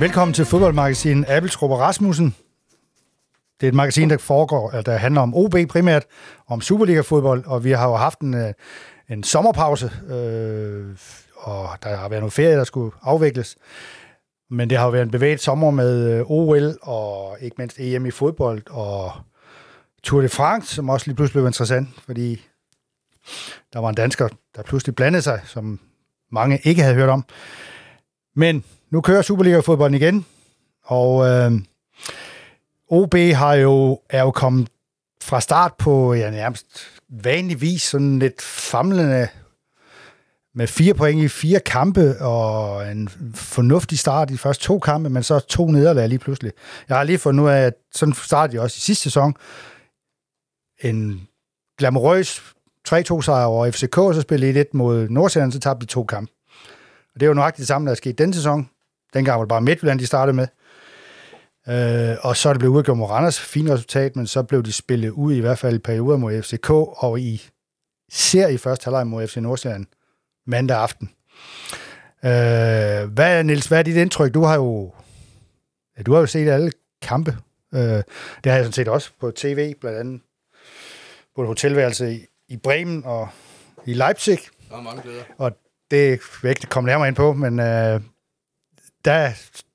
Velkommen til fodboldmagasinet Abelstrup og Rasmussen. Det er et magasin, der foregår, der handler om OB primært, om Superliga-fodbold, og vi har jo haft en, øh, en sommerpause, øh, og der har været noget ferie, der skulle afvikles. Men det har jo været en bevæget sommer med øh, OL, og ikke mindst EM i fodbold, og Tour de France, som også lige pludselig blev interessant, fordi der var en dansker, der pludselig blandede sig, som mange ikke havde hørt om. Men nu kører Superliga-fodbolden igen, og øh, OB har jo, er jo kommet fra start på ja, nærmest vanligvis sådan lidt famlende med fire point i fire kampe, og en fornuftig start i de første to kampe, men så to nederlag lige pludselig. Jeg har lige fundet ud af, at sådan startede de også i sidste sæson. En glamorøs 3-2 sejr over FCK, og så spillede de lidt mod Nordsjælland, så tabte de to kampe. Og det er jo nøjagtigt det samme, der er sket den sæson. Dengang var det bare Midtjylland, de startede med. Øh, og så er det blevet udgjort mod Randers. Fint resultat, men så blev de spillet ud i hvert fald i perioder mod FCK, og i ser i første halvleg mod FC Nordsjælland mandag aften. Øh, hvad, Niels, hvad er dit indtryk? Du har jo, ja, du har jo set alle kampe. Øh, det har jeg sådan set også på tv, blandt andet på et hotelværelse i, i Bremen og i Leipzig. Der er mange glæder. Og det vil jeg ikke komme nærmere ind på, men øh, der,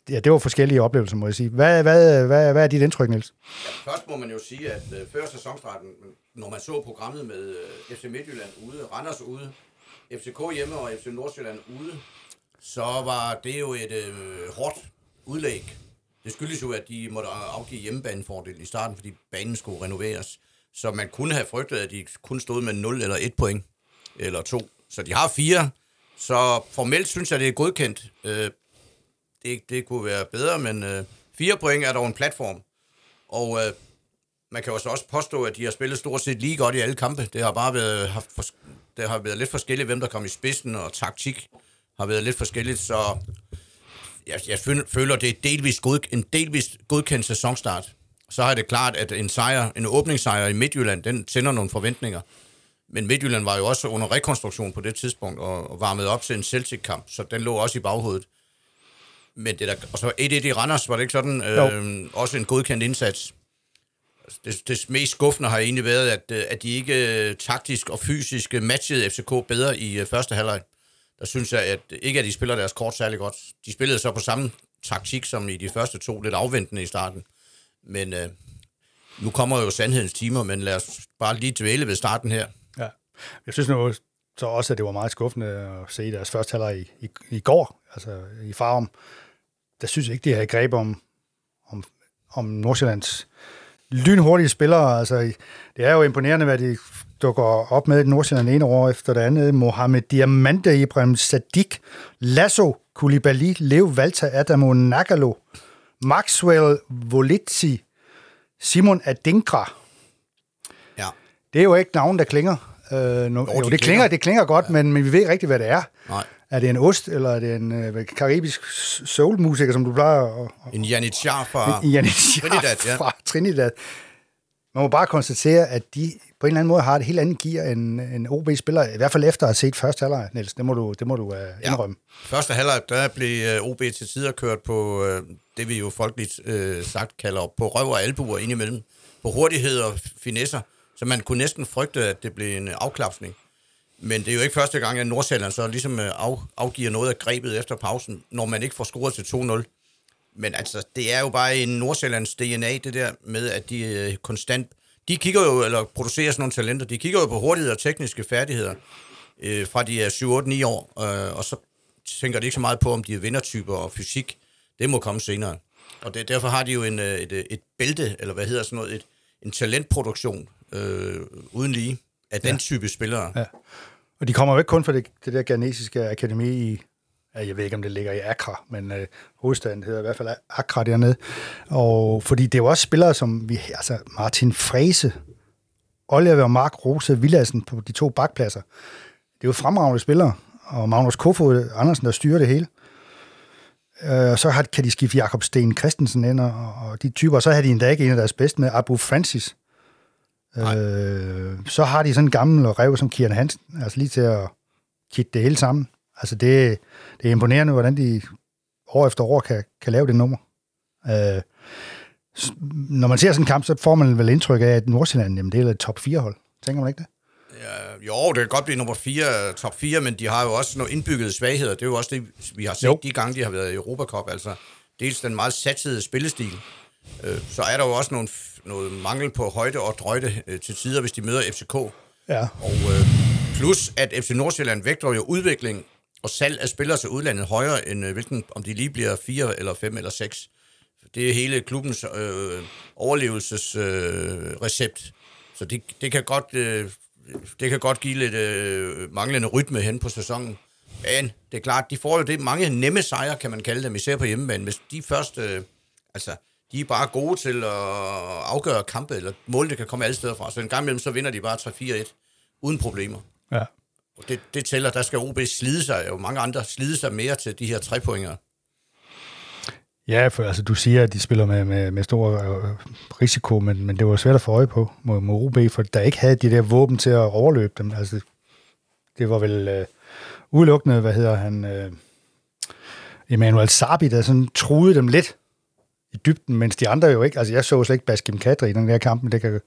ja, det var forskellige oplevelser, må jeg sige. Hvad, hvad, hvad, hvad er dit indtryk, Niels? Ja, først må man jo sige, at øh, før sæsonstarten, når man så programmet med øh, FC Midtjylland ude, Randers ude, FCK hjemme og FC Nordsjælland ude, så var det jo et øh, hårdt udlæg. Det skyldes jo, at de måtte afgive hjemmebanefordel i starten, fordi banen skulle renoveres. Så man kunne have frygtet, at de kun stod med 0 eller 1 point, eller 2. Så de har fire. Så formelt synes jeg, det er godkendt. Øh, det, det kunne være bedre, men øh, fire point er dog en platform. Og øh, man kan jo så også påstå, at de har spillet stort set lige godt i alle kampe. Det har bare været, haft for, det har været lidt forskelligt, hvem der kom i spidsen, og taktik har været lidt forskelligt, så jeg, jeg føler, det er delvis god, en delvis godkendt sæsonstart. Så er det klart, at en sejr, en åbningssejr i Midtjylland, den sender nogle forventninger. Men Midtjylland var jo også under rekonstruktion på det tidspunkt, og, varmede op til en Celtic-kamp, så den lå også i baghovedet. Men det der, og så 1-1 i Randers, var det ikke sådan? Øh, også en godkendt indsats. Det, det mest skuffende har egentlig været, at, øh, at de ikke øh, taktisk og fysisk matchede FCK bedre i øh, første halvleg. Der synes jeg, at ikke at de spiller deres kort særlig godt. De spillede så på samme taktik som i de første to, lidt afventende i starten. Men øh, nu kommer jo sandhedens timer, men lad os bare lige dvæle ved starten her. Ja, jeg synes nu så også, at det var meget skuffende at se deres første halvleg i, i, i går, altså i Farum der synes jeg ikke, de har greb om, om, om Nordsjællands lynhurtige spillere. Altså, det er jo imponerende, hvad de dukker op med Nordsjælland ene år efter det andet. Mohamed Diamante, Ibrahim Sadik, Lasso, Koulibaly, Leo Valta, Adamo Nagalo, Maxwell Volitzi, Simon Adinkra. Ja. Det er jo ikke navn, der klinger. Øh, no, jo, jo, det, klinger. klinger, det klinger godt, ja. men, men vi ved ikke rigtigt, hvad det er. Nej. Er det en ost, eller er det en øh, karibisk soulmusiker, som du plejer at... En Janitjar fra en Janitjar Trinidad, ja. fra Trinidad. Man må bare konstatere, at de på en eller anden måde har et helt andet gear end en OB-spiller, i hvert fald efter at have set første halvleg, Niels. Det må du, det må du uh, indrømme. Ja. Første halvleg, der blev uh, OB til tider kørt på uh, det, vi jo folkeligt uh, sagt kalder på røv og albuer indimellem. På hurtighed og finesser. Så man kunne næsten frygte, at det blev en afklapsning. Men det er jo ikke første gang, at Nordsjælland så ligesom øh, af, afgiver noget af grebet efter pausen, når man ikke får scoret til 2-0. Men altså, det er jo bare en Nordsjællands DNA, det der med, at de øh, konstant... De kigger jo, eller producerer sådan nogle talenter, de kigger jo på hurtighed og tekniske færdigheder øh, fra de er 7-8-9 år, øh, og så tænker de ikke så meget på, om de er vindertyper og fysik. Det må komme senere. Og det, derfor har de jo en, øh, et, øh, et bælte, eller hvad hedder sådan noget, et, en talentproduktion øh, uden lige af den ja. type spillere. Ja. Og de kommer jo ikke kun fra det, det der ghanesiske akademi i, jeg ved ikke, om det ligger i Accra, men øh, hovedstaden hedder i hvert fald Accra dernede. Og fordi det er jo også spillere som vi, altså Martin Frese, Oliver og Mark Rose Villadsen på de to bakpladser. Det er jo fremragende spillere, og Magnus Kofod Andersen, der styrer det hele. Øh, og så har, kan de skifte Jakob Sten Christensen ind, og, og de typer, og så har de endda ikke en af deres bedste med Abu Francis, Øh, så har de sådan en gammel rev som Kieran Hansen, altså lige til at kitte det hele sammen. Altså det, det er imponerende, hvordan de år efter år kan, kan lave det nummer. Øh, når man ser sådan en kamp, så får man vel indtryk af, at Nordsjælland jamen, det er et top 4-hold. Tænker man ikke det? Ja, jo, det kan godt blive nummer 4, top 4, men de har jo også nogle indbyggede svagheder. Det er jo også det, vi har set jo. de gange, de har været i Europacup. Altså, dels den meget satsede spillestil. Øh, så er der jo også nogle, noget mangel på højde og drøjde øh, til tider, hvis de møder FCK. Ja. Og øh, plus, at FC Nordsjælland vægter jo udvikling og salg af spillere til udlandet højere, end øh, hvilken, om de lige bliver 4 eller 5 eller 6. Det er hele klubbens øh, overlevelsesrecept. Øh, så det, det kan godt... Øh, det kan godt give lidt øh, manglende rytme hen på sæsonen. Men det er klart, de får jo det mange nemme sejre, kan man kalde dem, især på hjemmebane. Hvis de først, øh, altså, de er bare gode til at afgøre kampe, eller mål, det kan komme alle steder fra. Så en gang imellem, så vinder de bare 3-4-1, uden problemer. Ja. Og det, det tæller, der skal OB slide sig, og mange andre slide sig mere til de her tre pointer. Ja, for altså, du siger, at de spiller med, med, med stor øh, risiko, men, men det var svært at få øje på mod, mod OB, for der ikke havde de der våben til at overløbe dem. Altså, det var vel øh, udelukkende, hvad hedder han, øh, Emmanuel Sabi, der sådan truede dem lidt i dybden, mens de andre jo ikke, altså jeg så slet ikke Baskim Kadri i den der kamp, men det, kan,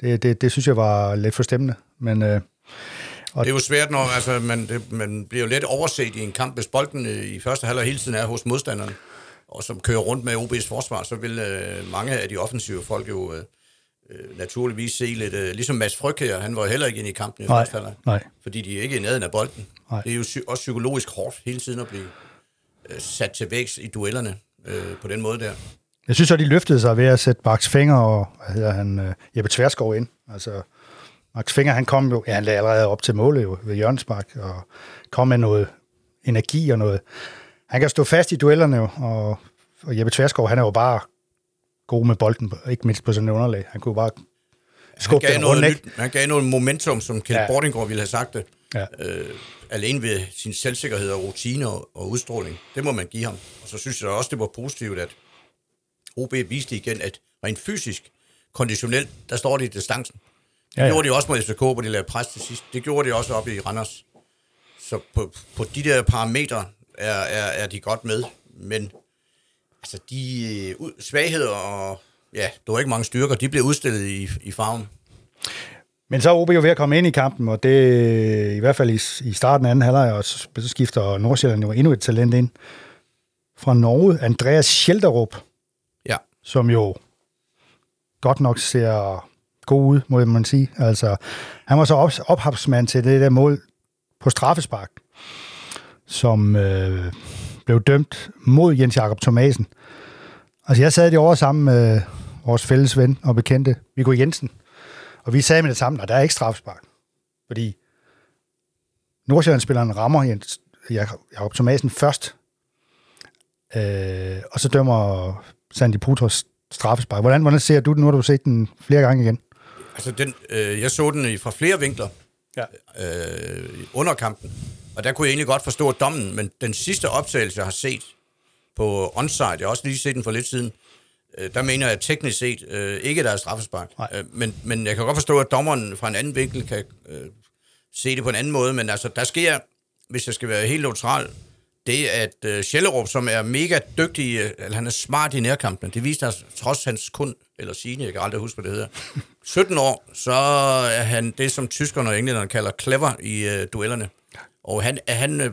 det, det, det synes jeg var lidt forstemmende, men... Øh, og det er jo svært, når altså, man, det, man bliver jo lidt overset i en kamp, hvis bolden øh, i første halvleg hele tiden er hos modstanderen og som kører rundt med OB's forsvar, så vil øh, mange af de offensive folk jo øh, øh, naturligvis se lidt, øh, ligesom Mads Fryg her, han var heller ikke inde i kampen i nej, første halvleg, nej. fordi de er ikke i nærheden af bolden. Nej. Det er jo også psykologisk hårdt hele tiden at blive øh, sat til vækst i duellerne øh, på den måde der. Jeg synes så, de løftede sig ved at sætte Max Finger og hvad hedder han, øh, Jeppe Tverskov ind. Altså, Max Finger, han kom jo, ja, han lagde allerede op til målet jo ved Jørgensbak, og kom med noget energi og noget, han kan stå fast i duellerne jo, og, og Jeppe Tverskov, han er jo bare god med bolden, ikke mindst på sådan en underlag. Han kunne bare skubbe han gav den noget rundt, nyt, Han gav noget momentum, som Kjeld ja. Bordinggaard ville have sagt det. Ja. Øh, alene ved sin selvsikkerhed og rutine og, og udstråling. Det må man give ham. Og så synes jeg også, det var positivt, at OB viste igen, at rent fysisk, konditionelt, der står de i distancen. Det ja, ja. gjorde de også mod FCK, hvor de lavede pres til sidst. Det gjorde de også oppe i Randers. Så på, på de der parametre, er, er, er de godt med, men altså de uh, svagheder og ja, der var ikke mange styrker, de blev udstillet i, i farven. Men så er OB jo ved at komme ind i kampen, og det i hvert fald i, i starten af anden halvleg, og så skifter Nordsjælland jo endnu et talent ind fra Norge, Andreas Schelderup, ja. som jo godt nok ser god ud, må man sige. Altså, han var så op, ophavsmand til det der mål på straffespark, som øh, blev dømt mod Jens Jakob Thomasen. Altså, jeg sad det over sammen med vores fælles ven og bekendte, Viggo Jensen, og vi sagde med det samme, at der er ikke strafspark. Fordi Nordsjælland-spilleren rammer Jens Jakob Thomasen først, øh, og så dømmer Sandy Putros straffespark. Hvordan, hvordan ser du den? Nu har du set den flere gange igen. Altså, den, øh, jeg så den fra flere vinkler ja. øh, under kampen. Og der kunne jeg egentlig godt forstå dommen, men den sidste optagelse, jeg har set på onside, jeg har også lige set den for lidt siden, øh, der mener jeg teknisk set øh, ikke, der er straffespark. Øh, men, men jeg kan godt forstå, at dommeren fra en anden vinkel kan øh, se det på en anden måde, men altså, der sker, hvis jeg skal være helt neutral, det at øh, Schellerup, som er mega dygtig, øh, eller han er smart i nærkampen, det viste sig trods hans kun, eller sine, jeg kan aldrig huske, hvad det hedder, 17 år, så er han det, som tyskerne og englænderne kalder clever i øh, duellerne. Og han, han, øh,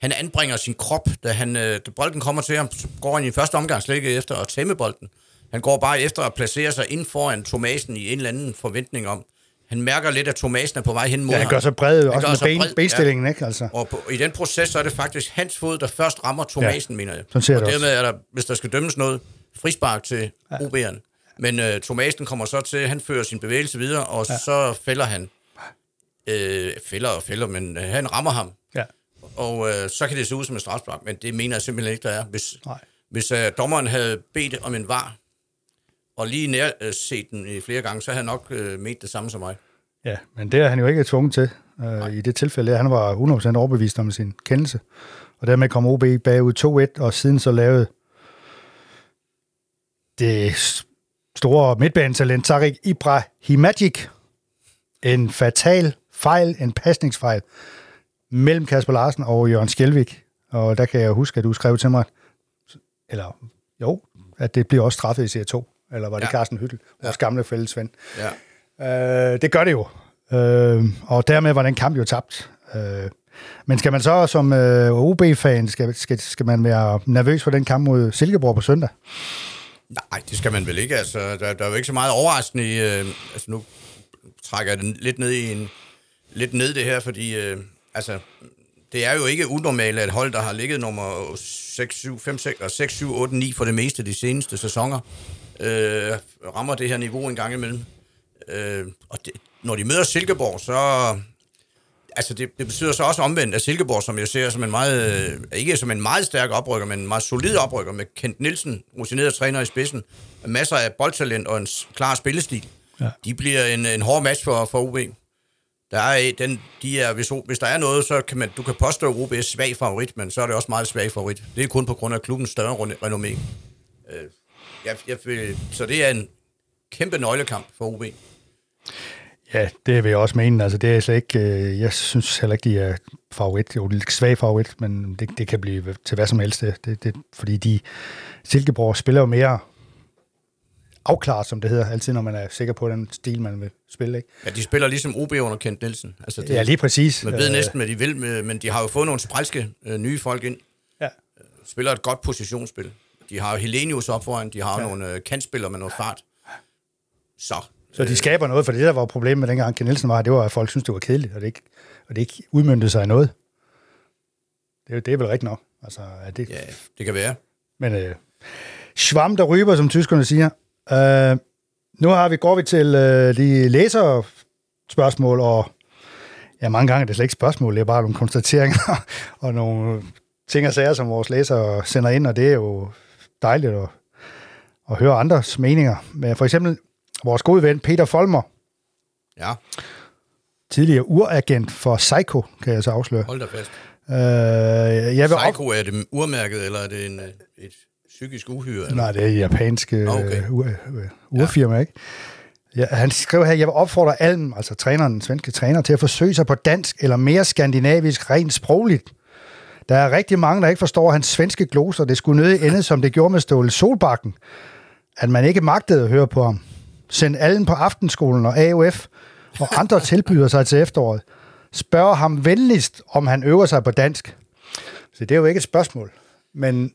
han anbringer sin krop, da, han, øh, da bolden kommer til ham, går han i første omgang slet ikke efter at tæmme bolden. Han går bare efter at placere sig ind foran Thomasen i en eller anden forventning om, han mærker lidt, at Thomasen er på vej hen mod ja, han gør sig bred, han også med ben, bred, benstillingen, ja. ikke? Altså. Og på, i den proces, så er det faktisk hans fod, der først rammer Thomasen, ja, mener jeg. Sådan ser og det dermed er der, hvis der skal dømmes noget, frispark til ja. OB'eren. Men uh, Thomasen kommer så til, han fører sin bevægelse videre, og ja. så fælder han øh, fælder og fælder, men øh, han rammer ham. Ja. Og øh, så kan det se ud som en strafspark, men det mener jeg simpelthen ikke, der er. Hvis, Nej. hvis øh, dommeren havde bedt om en var, og lige nær øh, set den i flere gange, så havde han nok øh, ment det samme som mig. Ja, men det er han jo ikke tvunget til øh, i det tilfælde. Han var 100% overbevist om sin kendelse. Og dermed kom OB bagud 2-1, og siden så lavede det store midtbanetalent Tarik Ibrahimagic en fatal fejl, en pasningsfejl mellem Kasper Larsen og Jørgen Skjelvik. Og der kan jeg huske, at du skrev til mig, eller jo, at det bliver også straffet i Serie 2, eller var det ja. Carsten Hyttel, vores ja. gamle fællesven. Ja. Øh, det gør det jo, øh, og dermed var den kamp jo tabt. Øh, men skal man så som øh, OB-fan, skal, skal, skal man være nervøs for den kamp mod Silkeborg på søndag? Nej, det skal man vel ikke. Altså, der, der er jo ikke så meget overraskende i... Øh, altså, nu trækker jeg den lidt ned i en... Lidt ned det her, fordi... Øh, altså, det er jo ikke unormalt, at hold, der har ligget nummer 6, 7, 5, 6, 6, 7, 8, 9 for det meste de seneste sæsoner, øh, rammer det her niveau en gang imellem. Øh, og det, når de møder Silkeborg, så... Altså, det, det betyder så også omvendt, at Silkeborg, som jeg ser som en meget... Ikke som en meget stærk oprykker, men en meget solid oprykker med Kent Nielsen, rutineret træner i spidsen, masser af boldtalent og en klar spillestil. Ja. De bliver en, en hård match for, for UB. Der er øh, den, de er, hvis, hvis der er noget, så kan man, du kan påstå, at OB er svag favorit, men så er det også meget svag favorit. Det er kun på grund af klubbens større renommé. Øh, jeg, jeg, så det er en kæmpe nøglekamp for OB. Ja, det vil jeg også mene. Altså, det er slet ikke, øh, jeg synes heller ikke, de er favorit. Jo, lidt svag favorit, men det, det kan blive til hvad som helst. Det, det, fordi de Silkeborg spiller jo mere afklaret, som det hedder, altid når man er sikker på den stil, man vil spille. Ikke? Ja, de spiller ligesom OB under Kent Nielsen. Altså, det, ja, lige præcis. Man ved næsten, hvad de vil, men de har jo fået nogle sprælske øh, nye folk ind. Ja. Spiller et godt positionsspil. De har jo Helenius op foran, de har ja. nogle øh, kantspillere med noget fart. Så. Så de skaber noget, for det der var problemet med dengang Kent Nielsen var, det var, at folk synes det var kedeligt, og det ikke, og det ikke udmyndte sig i noget. Det, det er vel rigtigt nok. Altså, at det, ja, det kan være. Men øh, Schwamm der ryber, som tyskerne siger, Uh, nu har vi, går vi til uh, de læserspørgsmål, og ja, mange gange er det slet ikke spørgsmål, det er bare nogle konstateringer og nogle ting og sager, som vores læsere sender ind, og det er jo dejligt at, at høre andres meninger. Men for eksempel vores gode ven Peter Folmer, ja. tidligere uragent for Psycho, kan jeg så afsløre. Hold da fast. Uh, jeg vil Psycho, op... er det urmærket, eller er det en, et psykisk uhyre? Eller? Nej, det er japanske ah, okay. uh, uh, urfirma, ja. ikke? Ja, han skrev her, jeg vil opfordre Alm, altså træneren, den svenske træner, til at forsøge sig på dansk eller mere skandinavisk rent sprogligt. Der er rigtig mange, der ikke forstår hans svenske gloser. Det skulle nødig ende, som det gjorde med Ståle Solbakken. At man ikke magtede at høre på ham. Send Allen på aftenskolen og AOF og andre tilbyder sig til efteråret. Spørg ham venligst, om han øver sig på dansk. Så det er jo ikke et spørgsmål. Men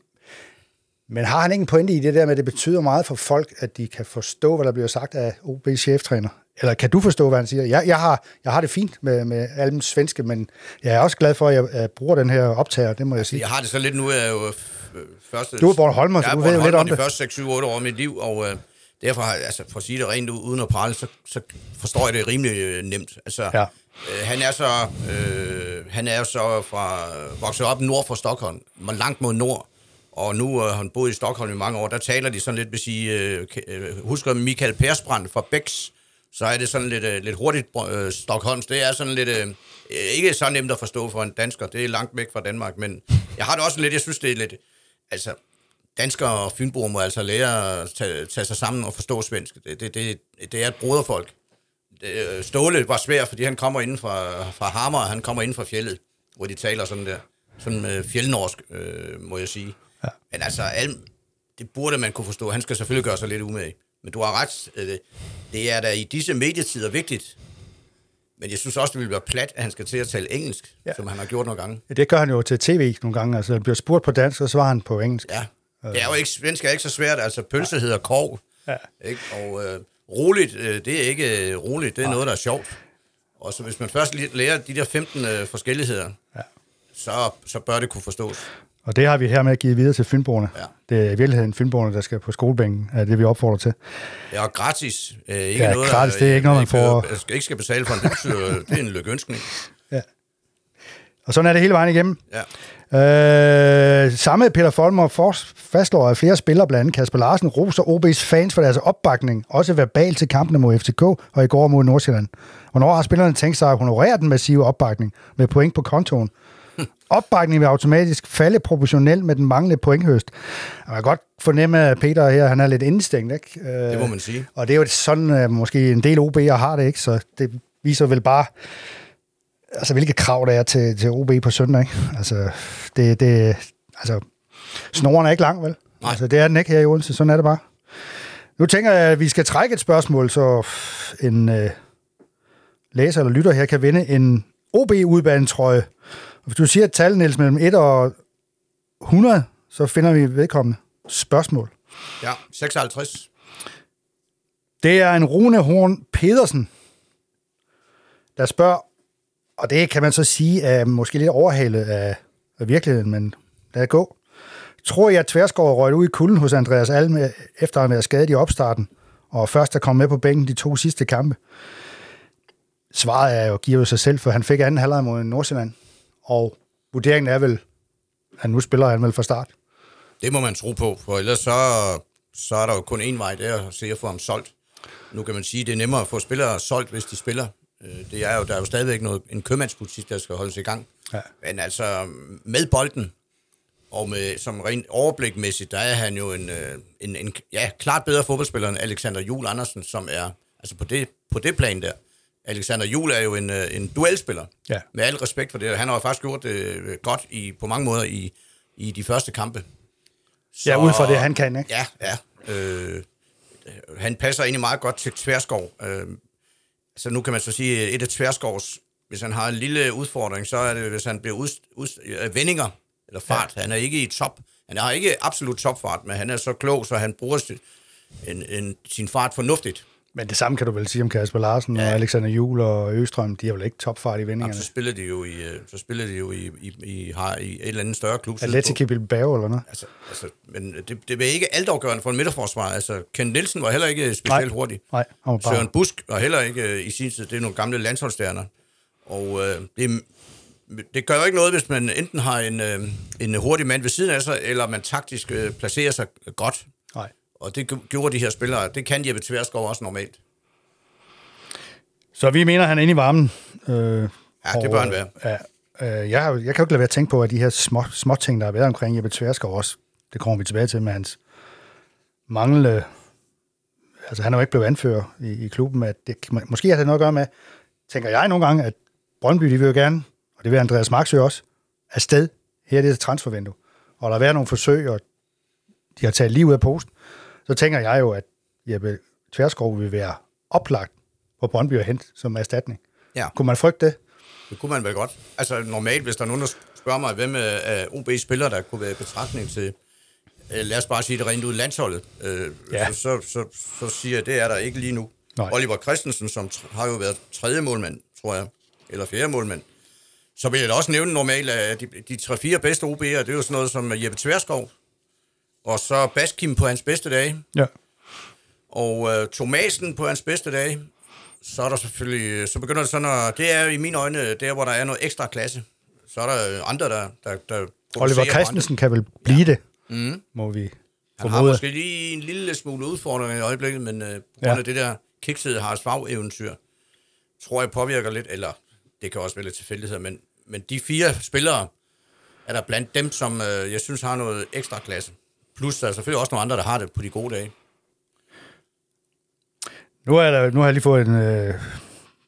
men har han ikke en pointe i det der med, at det betyder meget for folk, at de kan forstå, hvad der bliver sagt af OB's cheftræner? Eller kan du forstå, hvad han siger? Jeg, jeg, har, jeg har det fint med, med alle svenske, men jeg er også glad for, at jeg, jeg bruger den her optager, det må jeg sige. Jeg har det så lidt nu, jeg er jo første... Du er Bornholmer, så du ved jo lidt om det. de første 6-7-8 år af mit liv, og øh, derfor, har, altså, for at sige det rent ud, uden at prale, så, så forstår jeg det rimelig øh, nemt. Altså, ja. øh, han er så, øh, han er så fra, vokset op nord for Stockholm, langt mod nord, og nu øh, har han boet i Stockholm i mange år, der taler de sådan lidt, hvis I øh, øh husker Michael Persbrandt fra Bex, så er det sådan lidt, øh, lidt hurtigt øh, Stockholms. Det er sådan lidt, øh, øh, ikke så nemt at forstå for en dansker, det er langt væk fra Danmark, men jeg har det også lidt, jeg synes det er lidt, altså danskere og fynboer må altså lære at tage, tage sig sammen og forstå svensk. Det, det, det, det er et broderfolk. Det, Ståle var svært, fordi han kommer inden fra, fra Hammer, han kommer inden fra fjellet, hvor de taler sådan der, sådan øh, fjellnorsk, øh, må jeg sige. Ja. Men altså, al, det burde man kunne forstå. Han skal selvfølgelig gøre sig lidt umage. Men du har ret. Øh, det er da i disse medietider vigtigt. Men jeg synes også, det vil være plat, at han skal til at tale engelsk, ja. som han har gjort nogle gange. Det gør han jo til tv nogle gange. Altså, han bliver spurgt på dansk, og svarer han på engelsk. Ja. Det er jo ikke, svensk er ikke så svært. Altså, pølse ja. hedder kov. Ja. Ikke? Og øh, roligt, øh, det er ikke øh, roligt. Det er ja. noget, der er sjovt. Og så hvis man først lærer de der 15 øh, forskelligheder, ja. så, så bør det kunne forstås. Og det har vi hermed givet videre til Fynboerne. Ja. Det er i virkeligheden Fynboerne, der skal på skolebænken, er det vi opfordrer til. Ja, og gratis. Øh, ikke ja, noget, gratis, det er ikke noget, man får... Jeg skal, ikke skal betale for en, betyder, det er en lykønskning. Ja. Og sådan er det hele vejen igennem. Ja. Øh, samme Peter Folmer fastslår, at flere spillere, blandt andet Kasper Larsen, roser OB's fans for deres opbakning, også verbalt til kampene mod FCK og i går mod Nordsjælland. Hvornår har spillerne tænkt sig at honorere den massive opbakning med point på kontoen? Opbakning vil automatisk falde proportionelt med den manglende pointhøst. Jeg kan godt fornemme, at Peter her, han er lidt indstængt, ikke? Det må man sige. Og det er jo sådan, at måske en del OB'er har det, ikke? Så det viser vel bare, altså hvilke krav der er til, til OB på søndag, ikke? Altså, det, det, altså, snoren er ikke lang, vel? Nej. Altså, det er den ikke her i Odense. Sådan er det bare. Nu tænker jeg, at vi skal trække et spørgsmål, så en øh, læser eller lytter her kan vinde en OB-udbanetrøje. Hvis du siger et tal, Niels, mellem 1 og 100, så finder vi vedkommende spørgsmål. Ja, 56. Det er en Rune Horn Pedersen, der spørger, og det kan man så sige er måske lidt overhalet af, af virkeligheden, men lad det gå. Tror jeg, at Tverskov røg ud i kulden hos Andreas Alme, efter at have været skadet i opstarten, og først at komme med på bænken de to sidste kampe? Svaret er jo, giver jo sig selv, for han fik anden halvleg mod Nordsjælland, og vurderingen er vel, at nu spiller han vel fra start. Det må man tro på, for ellers så, så er der jo kun én vej, det er at se at få ham solgt. Nu kan man sige, at det er nemmere at få spillere solgt, hvis de spiller. Øh, Det er jo, der er jo stadigvæk noget, en købmandsbutik, der skal holdes i gang. Ja. Men altså, med bolden, og med, som rent overblikmæssigt, der er han jo en, øh, en, en ja, klart bedre fodboldspiller end Alexander Jul Andersen, som er, altså på det, på det plan der. Alexander Jul er jo en, øh, en duelspiller. Ja. Med al respekt for det. Han har jo faktisk gjort det øh, godt i, på mange måder i, i de første kampe. Så, Ja, ud fra det, han kan, ikke? Ja, ja. Øh, han passer egentlig meget godt til Tverskov. Øh, så nu kan man så sige, at et af Tverskovs, hvis han har en lille udfordring, så er det, hvis han bliver ud, ud, øh, vendinger, eller fart. Ja. Han er ikke i top. Han har ikke absolut topfart, men han er så klog, så han bruger sin, en, en, sin fart fornuftigt. Men det samme kan du vel sige om Kasper Larsen ja. og Alexander Juhl og Østrøm. De har vel ikke topfart i Jamen, vendingerne. så spiller de jo i, øh, så spiller de jo i, i, i, har, i et eller andet større klub. Atletico Bilbao eller noget. Altså, altså, men det, det var ikke altafgørende for en midterforsvar. Altså, Ken Nielsen var heller ikke specielt Nej. hurtig. Nej, han var bare... Søren Busk var heller ikke øh, i sin tid. Det er nogle gamle landsholdsstjerner. Og øh, det, det gør jo ikke noget, hvis man enten har en, øh, en hurtig mand ved siden af sig, eller man taktisk øh, placerer sig godt. Og det gj- gjorde de her spillere. Det kan Jeppe Tverskov også normalt. Så vi mener, han er inde i varmen. Øh, Ja, det bør han være. Ja, øh, jeg, har- jeg kan jo ikke lade være at tænke på, at de her små, små ting, der har været omkring Jeppe Tverskov også, det kommer vi tilbage til med hans manglende... Altså, han er jo ikke blevet anfører i, i klubben. At det, måske har det noget at gøre med, tænker jeg nogle gange, at Brøndby, de vil jo gerne, og det vil Andreas Marksø også, afsted her i det transfervindue. Og der være nogle forsøg, og de har taget lige ud af posten. Så tænker jeg jo, at Jeppe Tverskov vil være oplagt på Brøndby at hente som erstatning. Ja. Kunne man frygte det? Det kunne man vel godt. Altså normalt, hvis der er nogen, der spørger mig, hvem øh, af OB-spillere, der kunne være i betragtning til, øh, lad os bare sige det rent ud, landsholdet, øh, Ja. så, så, så, så siger jeg, det er der ikke lige nu. Nej. Oliver Christensen, som har jo været tredje målmand, tror jeg, eller fjerde målmand. Så vil jeg da også nævne normalt, at de, de tre-fire bedste OB'er, det er jo sådan noget som Jeppe Tverskov, og så Baskim på hans bedste dage, Ja. og øh, Thomasen på hans bedste dage, så er der selvfølgelig, så begynder det sådan at, det er i mine øjne, der hvor der er noget ekstra klasse. Så er der øh, andre, der, der, der Oliver Christensen kan vel blive ja. det, mm. må vi Han har måske lige en lille smule udfordring i øjeblikket, men øh, på grund Ja. af det der kiksede Harald Svag-eventyr, tror jeg påvirker lidt, eller det kan også være lidt tilfældighed, men, men de fire spillere er der blandt dem, som øh, jeg synes har noget ekstra klasse. Plus der er selvfølgelig også nogle andre, der har det på de gode dage. Nu, er der, nu har jeg lige fået en øh,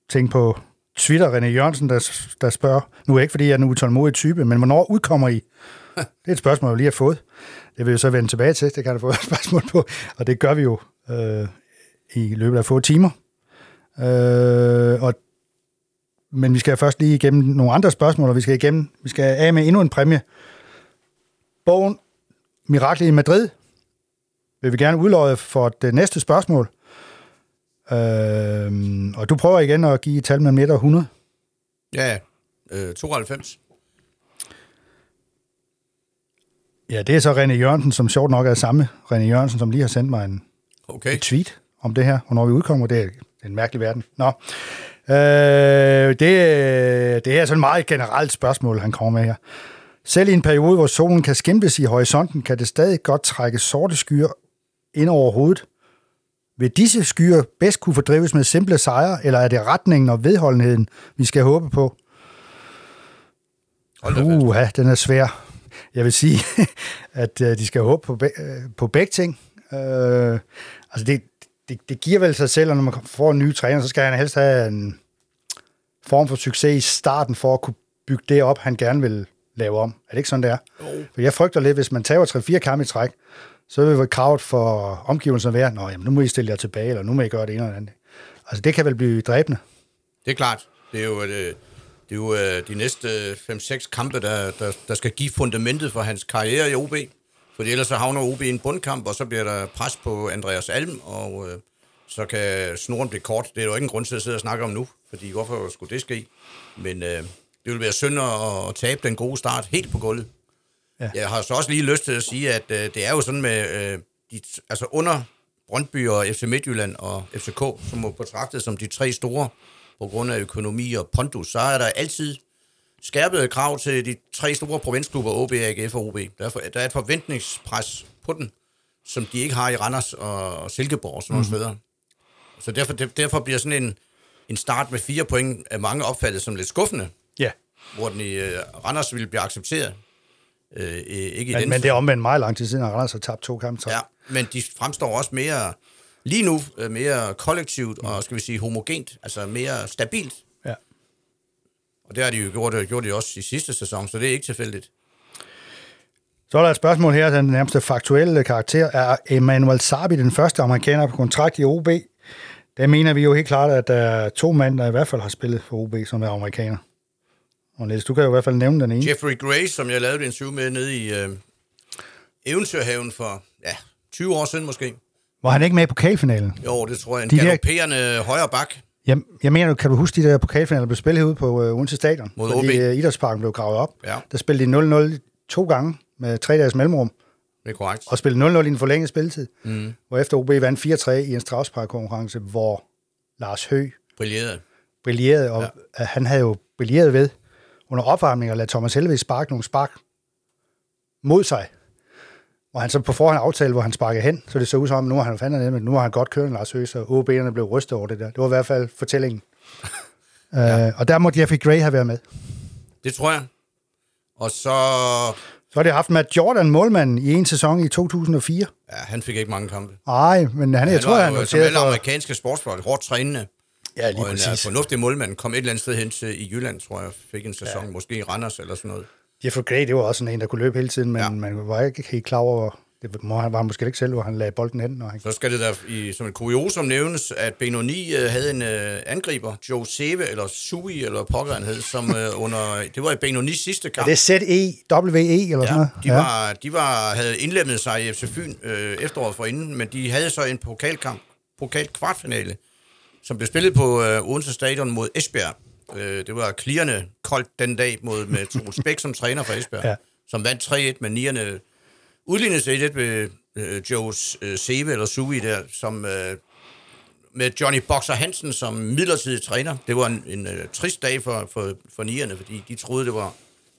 ting på Twitter, René Jørgensen, der, der spørger, nu er ikke, fordi jeg er en utålmodig type, men hvornår udkommer I? Det er et spørgsmål, jeg lige har fået. Det vil jeg så vende tilbage til, det kan du få et spørgsmål på, og det gør vi jo øh, i løbet af få timer. Øh, og, men vi skal først lige igennem nogle andre spørgsmål, og vi skal igennem, vi skal af med endnu en præmie. Bogen Miraklet i Madrid vil vi gerne udløje for det næste spørgsmål. Øhm, og du prøver igen at give et tal mellem 1 og 100. Ja, øh, 92. Ja, det er så René Jørgensen, som sjovt nok er samme René Jørgensen, som lige har sendt mig en, Okay. et tweet om det her, hvornår vi udkommer. Det er, det er en mærkelig verden. Nå. Øh, det, det er sådan et meget generelt spørgsmål, han kommer med her. Selv i en periode, hvor solen kan skimtes i horisonten, kan det stadig godt trække sorte skyer ind over hovedet. Vil disse skyer bedst kunne fordrives med simple sejre, eller er det retningen og vedholdenheden, vi skal håbe på? Fast. Uha, den er svær. Jeg vil sige, at øh, de skal håbe på, be- øh, på begge ting. Øh, altså det, det, det giver vel sig selv, at når man får en ny træner, så skal han helst have en form for succes i starten, for at kunne bygge det op, han gerne vil lave om. Er det ikke sådan, det er? Jo. For jeg frygter lidt, hvis man tager 3-4 kampe i træk, så vil kravet for omgivelserne være, Nå, jamen, nu må I stille jer tilbage, eller nu må I gøre det ene eller andet. Altså, det kan vel blive dræbende. Det er klart. Det er jo, øh, det er jo øh, de næste 5-6 kampe, der, der, der skal give fundamentet for hans karriere i OB. Fordi ellers så havner OB i en bundkamp, og så bliver der pres på Andreas Alm, og øh, så kan snoren blive kort. Det er jo ikke en grund til at sidde og snakke om nu, fordi hvorfor skulle det ske? Men øh, det vil være synd at, at tabe den gode start helt på gulvet. Ja. Jeg har så også lige lyst til at sige, at øh, det er jo sådan med, øh, de, altså under Brøndby og FC Midtjylland og FCK, som må betragtes som de tre store på grund af økonomi og pondus, så er der altid skærpede krav til de tre store provinsklubber, OB, AGF og OB. Derfor, der er et forventningspres på den, som de ikke har i Randers og Silkeborg og sådan nogle mm. steder. Så derfor, derfor bliver sådan en, en start med fire point af mange opfattet som lidt skuffende. Ja. Hvor den i uh, Randers ville blive accepteret. Uh, ikke i men, den men det er omvendt meget lang tid siden, at Randers har tabt to kampe. Ja, men de fremstår også mere, lige nu, mere kollektivt og, skal vi sige, homogent, altså mere stabilt. Ja. Og det har de jo gjort, det gjorde de også i sidste sæson, så det er ikke tilfældigt. Så er der et spørgsmål her, den nærmeste faktuelle karakter. Er Emmanuel Sabi den første amerikaner på kontrakt i OB? Der mener vi jo helt klart, at der er to mænd, der i hvert fald har spillet for OB, som er amerikaner. Og Niels, du kan jo i hvert fald nævne den ene. Jeffrey Gray, som jeg lavede en interview med nede i øh, Eventyrhaven for ja, 20 år siden måske. Var han ikke med i pokalfinalen? Jo, det tror jeg. En de galopperende der... højre bak. Jeg, jeg mener, kan du huske de der pokalfinaler, der blev spillet herude på uh, Odense Stadion? Mod fordi, OB. Uh, Idrætsparken blev gravet op. Ja. Der spillede de 0-0 to gange med tre dages mellemrum. Det er korrekt. Og spillede 0-0 i en forlænget spilletid. Mm. Hvor efter OB vandt 4-3 i en strafsparkkonkurrence, hvor Lars Høgh Brillerede. brillerede, og ja. han havde jo brilleret ved under opvarmning at lade Thomas Helvig sparke nogle spark mod sig. Og han så på forhånd aftale, hvor han sparkede hen, så det så ud som om, nu har han fandme men nu har han godt kørt Lars Høgh, så OB'erne blev rystet over det der. Det var i hvert fald fortællingen. ja. uh, og der må Jeffrey Gray have været med. Det tror jeg. Og så... Så har de haft Matt Jordan, målmanden, i en sæson i 2004. Ja, han fik ikke mange kampe. Nej, men han, jeg han tror, var han jo, som alle amerikanske sportsfolk, hårdt trænende. Ja, lige og en præcis. uh, fornuftig målmand kom et eller andet sted hen til i Jylland, tror jeg, fik en sæson, ja. måske i Randers eller sådan noget. Jeffrey Gray, det var også sådan en, der kunne løbe hele tiden, men ja. man var ikke helt klar over, det må, han var måske ikke selv, hvor han lagde bolden hen. Når han... Så skal det der i, som et kuriosum nævnes, at Benoni uh, havde en uh, angriber, Joe Seve, eller Sui, eller pokker hed, som uh, under, det var i Benonis sidste kamp. Er det Z-E-W-E eller ja, sådan noget? De, var, de var, havde indlemmet sig i FC Fyn øh, efteråret forinden, men de havde så en pokalkamp, pokal kvartfinale, som blev spillet på øh, Odense Stadion mod Esbjerg. Øh, det var klirrende koldt den dag mod, med Troels Bæk som træner for Esbjerg, Ja. som vandt 3-1 med nierne. Udlignet sig 1 med øh, Joes øh, Seve eller Sui der, som øh, med Johnny Boxer Hansen som midlertidig træner. Det var en, en øh, trist dag for, for, for nierne, fordi de troede, det var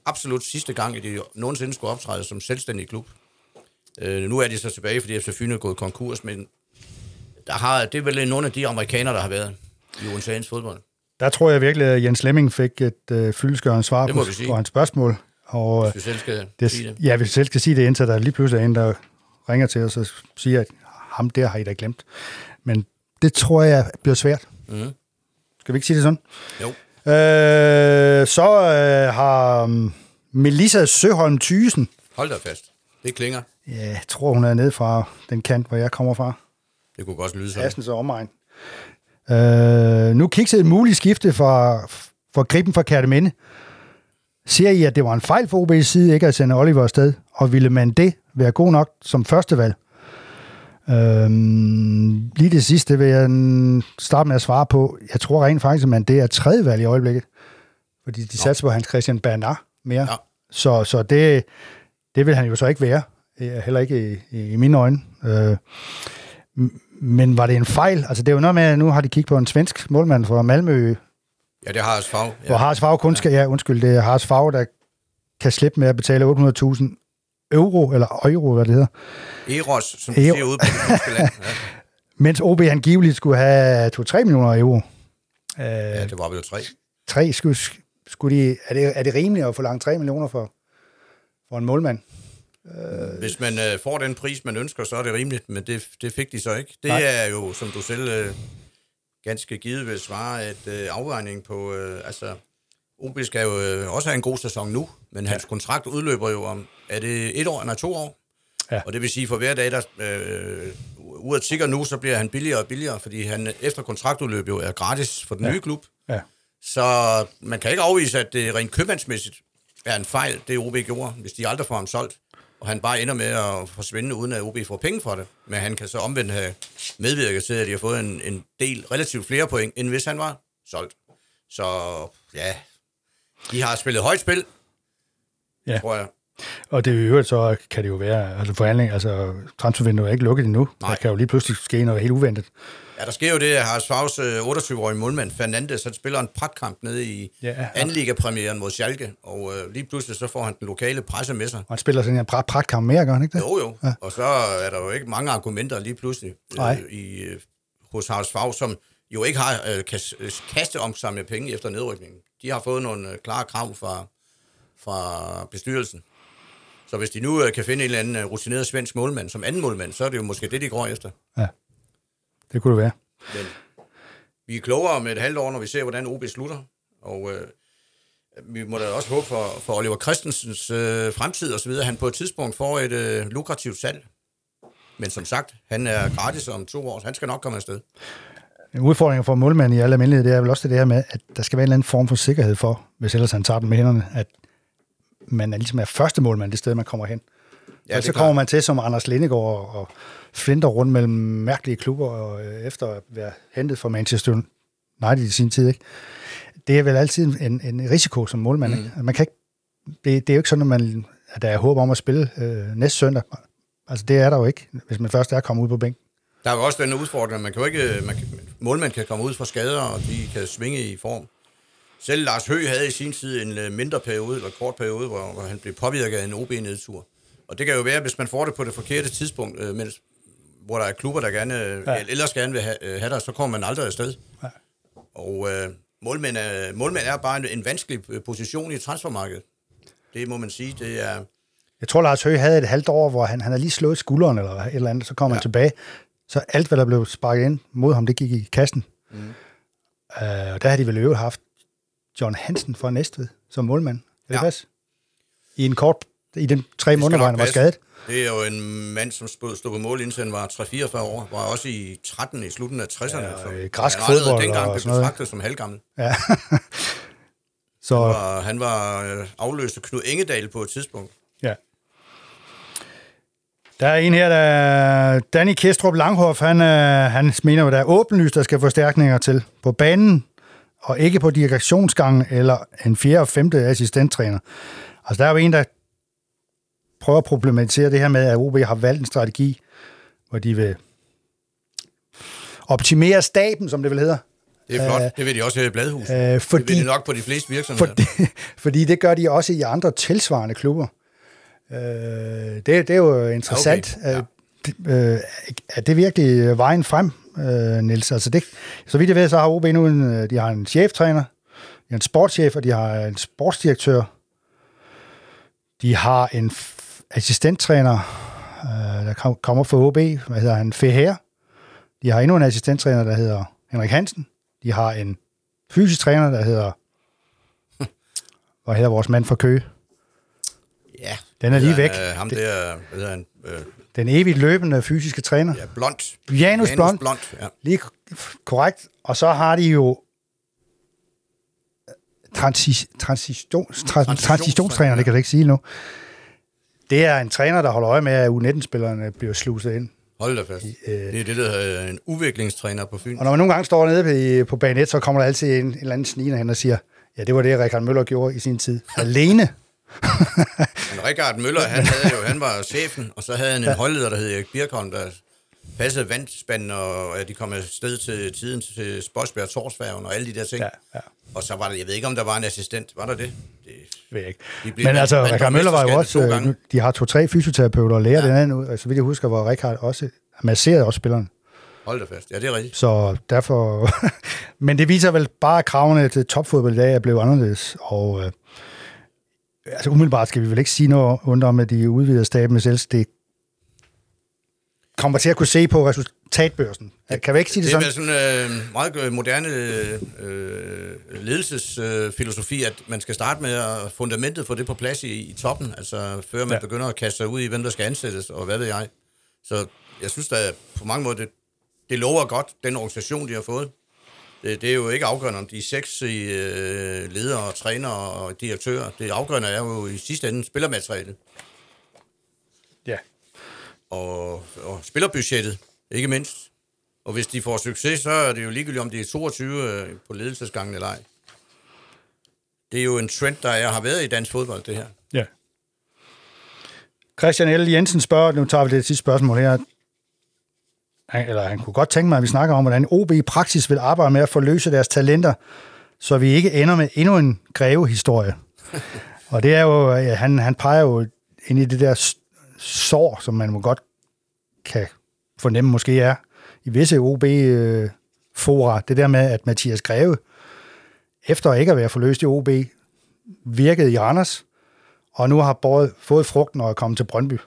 absolut sidste gang, at de nogensinde skulle optræde som selvstændig klub. Øh, nu er de så tilbage, fordi FC Fyn er gået konkurs, men der har, det er vel nogle af de amerikanere, der har været i Odenseans fodbold. Der tror jeg virkelig, at Jens Lemming fik et øh, fyldeskørende svar på, på hans spørgsmål. Og, øh, Hvis vi selv skal det, sige det. ja, hvis vi selv skal sige det, indtil der lige pludselig er en, der ringer til os og siger, at ham der har I da glemt. Men det tror jeg bliver svært. Mhm. Skal vi ikke sige det sådan? Jo. Øh, så øh, har um, Melissa Søholm Thysen, Hold da fast. Det klinger. ja, jeg tror, hun er nede fra den kant, hvor jeg kommer fra. Det kunne godt lyde sådan. Assens og omegn. Øh, nu kiksede et muligt skifte for, for griben fra Kærteminde. Ser I, at det var en fejl for OB's side ikke at sende Oliver afsted? Og ville man det være god nok som førstevalg? Øhm, lige det sidste vil jeg starte med at svare på. Jeg tror rent faktisk, at man det er tredje valg i øjeblikket. Fordi de satser på Hans Christian Bernard mere. Ja. Så, så det, det vil han jo så ikke være. Øh, Heller ikke i, i, i mine øjne. Øh, men var det en fejl? Altså, det er jo noget med, at nu har de kigget på en svensk målmand fra Malmø, Ja, det har Asfav. ja. hvor Haras Favre kun skal, ja, undskyld, det er Haras Favre, der kan slippe med at betale 800.000 euro, eller euro, hvad det hedder. Eros, som du Ero- siger ude på det land. Ja. Mens OB angiveligt skulle have 2-3 millioner euro. Øh, ja, det var vel tre. tre skulle, skulle de, er, det, er det rimeligt at få langt 3 millioner for, for en målmand? Hvis man øh, får den pris, man ønsker, så er det rimeligt, men det, det fik de så ikke. Det Nej. er jo, som du selv øh, ganske givet vil svare, at øh, afvejning på, øh, altså, OB skal jo øh, også have en god sæson nu, men hans kontrakt udløber jo om, er det et år eller to år? Ja. Og det vil sige, for hver dag, der øh, uret tigger nu, så bliver han billigere og billigere, fordi han efter kontraktudløb jo er gratis for den Ja. ja. nye klub. Ja. Så man kan ikke afvise, at det rent købmandsmæssigt er en fejl, det OB gjorde, hvis de aldrig får ham solgt. Og han bare ender med at forsvinde, uden at OB får penge for det. Men han kan så omvendt have medvirket til, at de har fået en, en del, relativt flere point, end hvis han var solgt. Så ja, de har spillet højt spil, Ja. tror jeg. Og det i øvrigt så kan det jo være, altså forhandling, altså transfervinduet er ikke lukket endnu. Nej. Der kan jo lige pludselig ske noget helt uventet. Ja, der sker jo det, at Haras Favs øh, 28-årige målmand Fernandes, han spiller en pragtkamp nede i Ja, ja, liga-premieren mod Schalke, og øh, lige pludselig så får han den lokale presse med sig. Og han spiller sådan en prat pratkamp mere, gør han ikke det? Jo, jo. Ja. Og så er der jo ikke mange argumenter lige pludselig Nej. øh, i, øh, hos Haras Favs, som jo ikke har øh, kas, øh, kasteomsamlet penge efter nedrykningen. De har fået nogle øh, klare krav fra, fra bestyrelsen. Så hvis de nu øh, kan finde en eller anden øh, rutineret svensk målmand som anden målmand, så er det jo måske det, de går efter. Det kunne det være. Men vi er klogere om et halvt år, når vi ser, hvordan OB slutter. Og øh, vi må da også håbe for, for Oliver Christensens øh, fremtid og så videre, at han på et tidspunkt får et øh, lukrativt salg. Men som sagt, han er gratis om to år, så han skal nok komme afsted. En udfordring for målmanden i alle almindelighed, det er vel også det her med, at der skal være en eller anden form for sikkerhed for, hvis ellers han tager den med hænderne, at man er ligesom er første målmand det sted, man kommer hen. Ja, og så er kommer klart. man til som Anders Lindegaard og flinter rundt mellem mærkelige klubber, og, øh, efter at være hentet fra Manchester United i sin tid. Ikke? Det er vel altid en, en risiko som målmand. Mm. Ikke? Man kan ikke, det, det er jo ikke sådan, at, man, at der er håb om at spille øh, næste søndag. Altså det er der jo ikke, hvis man først er kommet ud på bænken. Der er jo også den udfordring, man kan jo ikke, man målmand kan komme ud fra skader, og de kan svinge i form. Selv Lars Høgh havde i sin tid en øh, mindre periode, eller kort periode, hvor, hvor han blev påvirket af en OB-nedtur. Og det kan jo være, hvis man får det på det forkerte tidspunkt, øh, mens, hvor der er klubber, der gerne, Ja. ellers gerne vil have, øh, have dig, så kommer man aldrig afsted. Ja. Og øh, målmænd, er, målmænd er bare en, en vanskelig øh, position i transfermarkedet. Det må man sige, det er... Jeg tror, Lars Høgh havde et halvt år, hvor han, han havde lige slået skulderen eller et eller andet, så kom ja. han tilbage. Så alt, hvad der blev sparket ind mod ham, det gik i kassen. Mm. Uh, og der havde de vel øvrigt haft John Hansen fra Næstved som målmand. Er det Ja. pas? I en kort, i den tre måneder, hvor han var passe. skadet. Det er jo en mand, som stod, på mål, indtil han var 3-44 år. Var også i 13 i slutningen af 60'erne. Ja, så øh, græsk han fodbold dengang og blev sådan noget. betragtet som halvgammel. Ja. så Og han var øh, afløst af Knud Engedal på et tidspunkt. ja. Der er en her, der er Danny Kestrup Langhoff. Han, øh, han mener jo, der er åbenlyst, der skal forstærkninger til på banen, og ikke på direktionsgangen eller en fjerde og femte assistenttræner. Altså, der er jo en, der prøver at problematisere det her med, at OB har valgt en strategi, hvor de vil optimere staben, som det vil hedder. Det er flot. Øh, det vil de også her i Bladhus. Øh, det vil fordi, de nok på de fleste virksomheder. fordi, fordi det gør de også i andre tilsvarende klubber. Øh, det, det er jo interessant. Okay, ja. Øh, er det virkelig vejen frem, øh, Niels? Altså det, så vidt jeg ved, så har OB nu en, øh, de har en cheftræner, de har en sportschef, og de har en sportsdirektør. De har en assistenttræner, øh, der kom- kommer fra OB, hvad hedder han, Feher. De har endnu en assistenttræner, der hedder Henrik Hansen. De har en fysisk træner, der hedder, hvad hedder vores mand fra Køge? Ja. Den er lige væk. Øh, ham der, hvad hedder han? Øh, Den evigt løbende fysiske træner. ja, Blond. Janus Blond. Blond, ja. Lige korrekt. Og så har de jo transi- transitions, tra- transitionstræner, det kan jeg ikke sige nu. Det er en træner, der holder øje med, at U19-spillerne bliver sluset ind. Hold da fast. øh, det er det, der hedder en udviklingstræner på Fyn. Og når man nogle gange står nede på, på bane 1, så kommer der altid en, en eller anden snigende hen og siger, ja, det var det, Richard Møller gjorde i sin tid. Alene. Men Richard Møller, han, havde jo, han var chefen, og så havde han en ja. holdleder, der hed Erik Birkholm, der passede vandspanden, og at de kom afsted til tiden til Spodsbjerg Torsfærgen og alle de der ting. Ja, ja. Og så var der, jeg ved ikke, om der var en assistent. Var der det? det Ved jeg ikke. De blev Men altså, Richard Møller var jo også, øh, de har to-tre fysioterapeuter og læger ja. den anden ud, så vidt jeg husker, var Richard også masserede også spilleren. Hold da fast. Ja, det er rigtigt. Så derfor... Men det viser vel bare, at kravene til topfodbold i dag er blevet anderledes. Og øh, altså umiddelbart skal vi vel ikke sige noget ondt om, at de udvider staben, hvis ellers det kommer til at kunne se på resultatbørsen. Kan vi ikke sige det, det sådan? Det er sådan en øh, meget moderne øh, ledelsesfilosofi, øh, at man skal starte med at fundamentet for det på plads i, i toppen, altså før man ja. begynder at kaste sig ud i, hvem der skal ansættes, og hvad ved jeg. Så jeg synes da på mange måder, det, det lover godt, den organisation, de har fået. Det, det er jo ikke afgørende, om de er seks øh, ledere, trænere og direktører. Det afgørende er jo i sidste ende spillermaterialet. Ja. Og, og spillerbudgettet, ikke mindst. Og hvis de får succes, så er det jo ligegyldigt, om de er 22 øh, på ledelsesgangen eller ej. Det er jo en trend, der er, har været i dansk fodbold, det her. Ja. Christian L. Jensen spørger, nu tager vi det sidste spørgsmål her. Han, eller han kunne godt tænke mig, at vi snakker om, hvordan OB i praksis vil arbejde med at forløse deres talenter, så vi ikke ender med endnu en greve-historie. og det er jo, ja, han, han peger jo ind i det der sår, som man må godt kan fornemme måske er i visse OB-fora. Det der med, at Mathias Greve, efter ikke at være forløst i OB, virkede i Randers, og nu har båret, fået frugten og er kommet til Brøndby.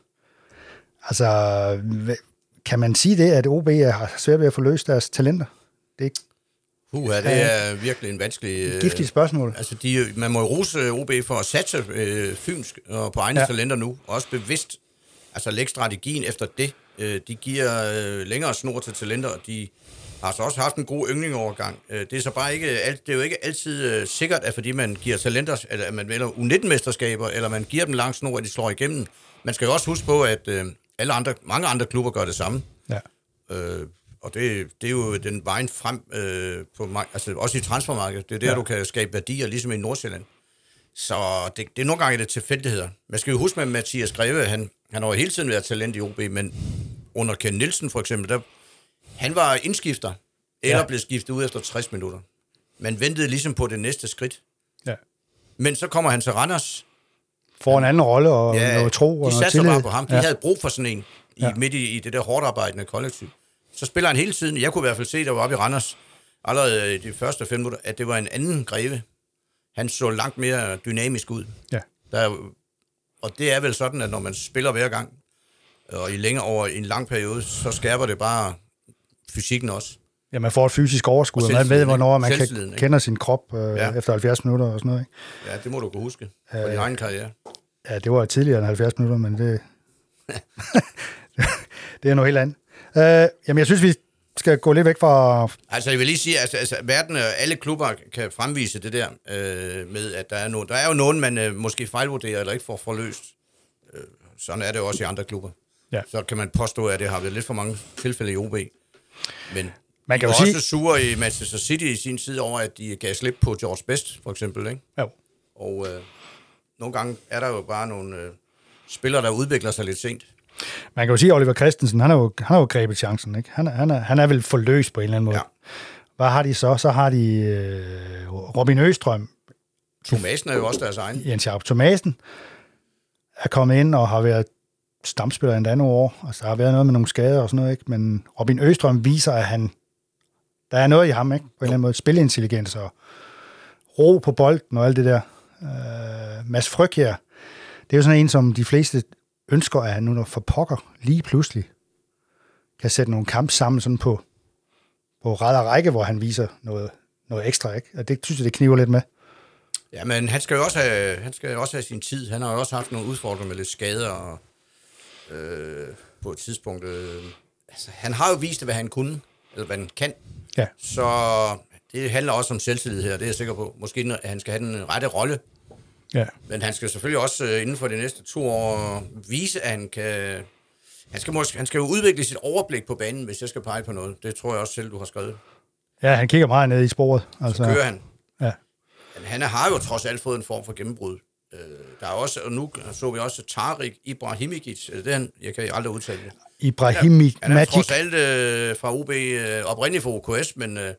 Altså, kan man sige det, at OB har svært ved at forløse deres talenter? Det er Uh, det er virkelig en vanskelig... Øh, giftig spørgsmål. Altså, de, man må jo rose OB for at satse øh, fynsk og på egne ja. talenter nu. Også bevidst altså lægge strategien efter det. Øh, de giver øh, længere snor til talenter, og de har så også haft en god yndlingovergang. Øh, det er så bare ikke, alt, det er jo ikke altid øh, sikkert, at fordi man giver talenter, eller at man vælger U19-mesterskaber, eller man giver dem lang snor, at de slår igennem. Man skal jo også huske på, at øh, alle andre, mange andre klubber gør det samme. Ja. Øh, og det, det er jo den vejen frem, øh, på, altså også i transfermarkedet. Det er der, ja. du kan skabe værdier, ligesom i Nordsjælland. Så det, det er nogle gange det tilfældigheder. Man skal jo huske med Mathias Greve, han, han har jo hele tiden været talent i OB, men under Ken Nielsen for eksempel, der, han var indskifter, eller ja. blev skiftet ud efter 60 minutter. Man ventede ligesom på det næste skridt. Ja. Men så kommer han til Randers. Får en anden rolle og ja, noget tro og de tillid. bare på ham. De ja. havde brug for sådan en i, ja. midt i, i det der hårdt arbejdende kollektiv. Så spiller han hele tiden. Jeg kunne i hvert fald se, der var oppe i Randers, allerede i de første fem minutter, at det var en anden greve. Han så langt mere dynamisk ud. Ja. Der, og det er vel sådan, at når man spiller hver gang, og i længere over en lang periode, så skærper det bare fysikken også. Ja, man får et fysisk overskud, og man ved, hvornår man kan, kender sin krop øh, ja. efter 70 minutter og sådan noget. Ikke? Ja, det må du kunne huske på øh, din egen karriere. Ja, det var tidligere end 70 minutter, men det, det er noget helt andet. Øh, jamen, jeg synes, vi skal gå lidt væk fra... Altså, jeg vil lige sige, at altså, altså, verden og alle klubber kan fremvise det der øh, med, at der er, no, der er jo nogen, man øh, måske fejlvurderer eller ikke får forløst. Øh, sådan er det også i andre klubber. Ja. Så kan man påstå, at det har været lidt for mange tilfælde i OB. Men man kan jo også sige... sure i Manchester City i sin tid over, at de gav slip på George Best, for eksempel. Ikke? Jo. Og øh, nogle gange er der jo bare nogle øh, spillere, der udvikler sig lidt sent. Man kan jo sige, at Oliver Christensen, han har jo, han har jo grebet chancen. Ikke? Han, han, er, han er vel forløst på en eller anden måde. Ja. Hvad har de så? Så har de øh, Robin Østrøm. Thomasen er jo også deres egen. Jens Jacob Thomasen er kommet ind og har været stamspiller endda nogle år. Altså, der har været noget med nogle skader og sådan noget, ikke? Men Robin Østrøm viser, at han, der er noget i ham, ikke? På en eller anden måde. Spilintelligens og ro på bolden og alt det der. Øh, Mads Fryg her, det er jo sådan en, som de fleste ønsker, at han nu for pokker lige pludselig kan sætte nogle kampe sammen sådan på, på ret og række, hvor han viser noget, noget ekstra. Ikke? Og det synes jeg, det kniver lidt med. Ja, men han skal jo også have, han skal jo også have sin tid. Han har jo også haft nogle udfordringer med lidt skader og, øh, på et tidspunkt. Øh, altså, han har jo vist, hvad han kunne, eller hvad han kan. Ja. Så det handler også om selvtillid her, det er jeg sikker på. Måske at han skal have den rette rolle Ja. Men han skal selvfølgelig også øh, inden for de næste to år vise, at han kan... Han skal, måske, han skal jo udvikle sit overblik på banen, hvis jeg skal pege på noget. Det tror jeg også selv, du har skrevet. Ja, han kigger meget ned i sporet. Altså. Så kører han. Ja. Men han har jo trods alt fået en form for gennembrud. Øh, der er også, og nu så vi også Tarik Ibrahimikic, det er han, jeg kan aldrig udtale det. Ibrahimic er, han er trods alt øh, fra UB, øh, oprindeligt for OKS, men øh,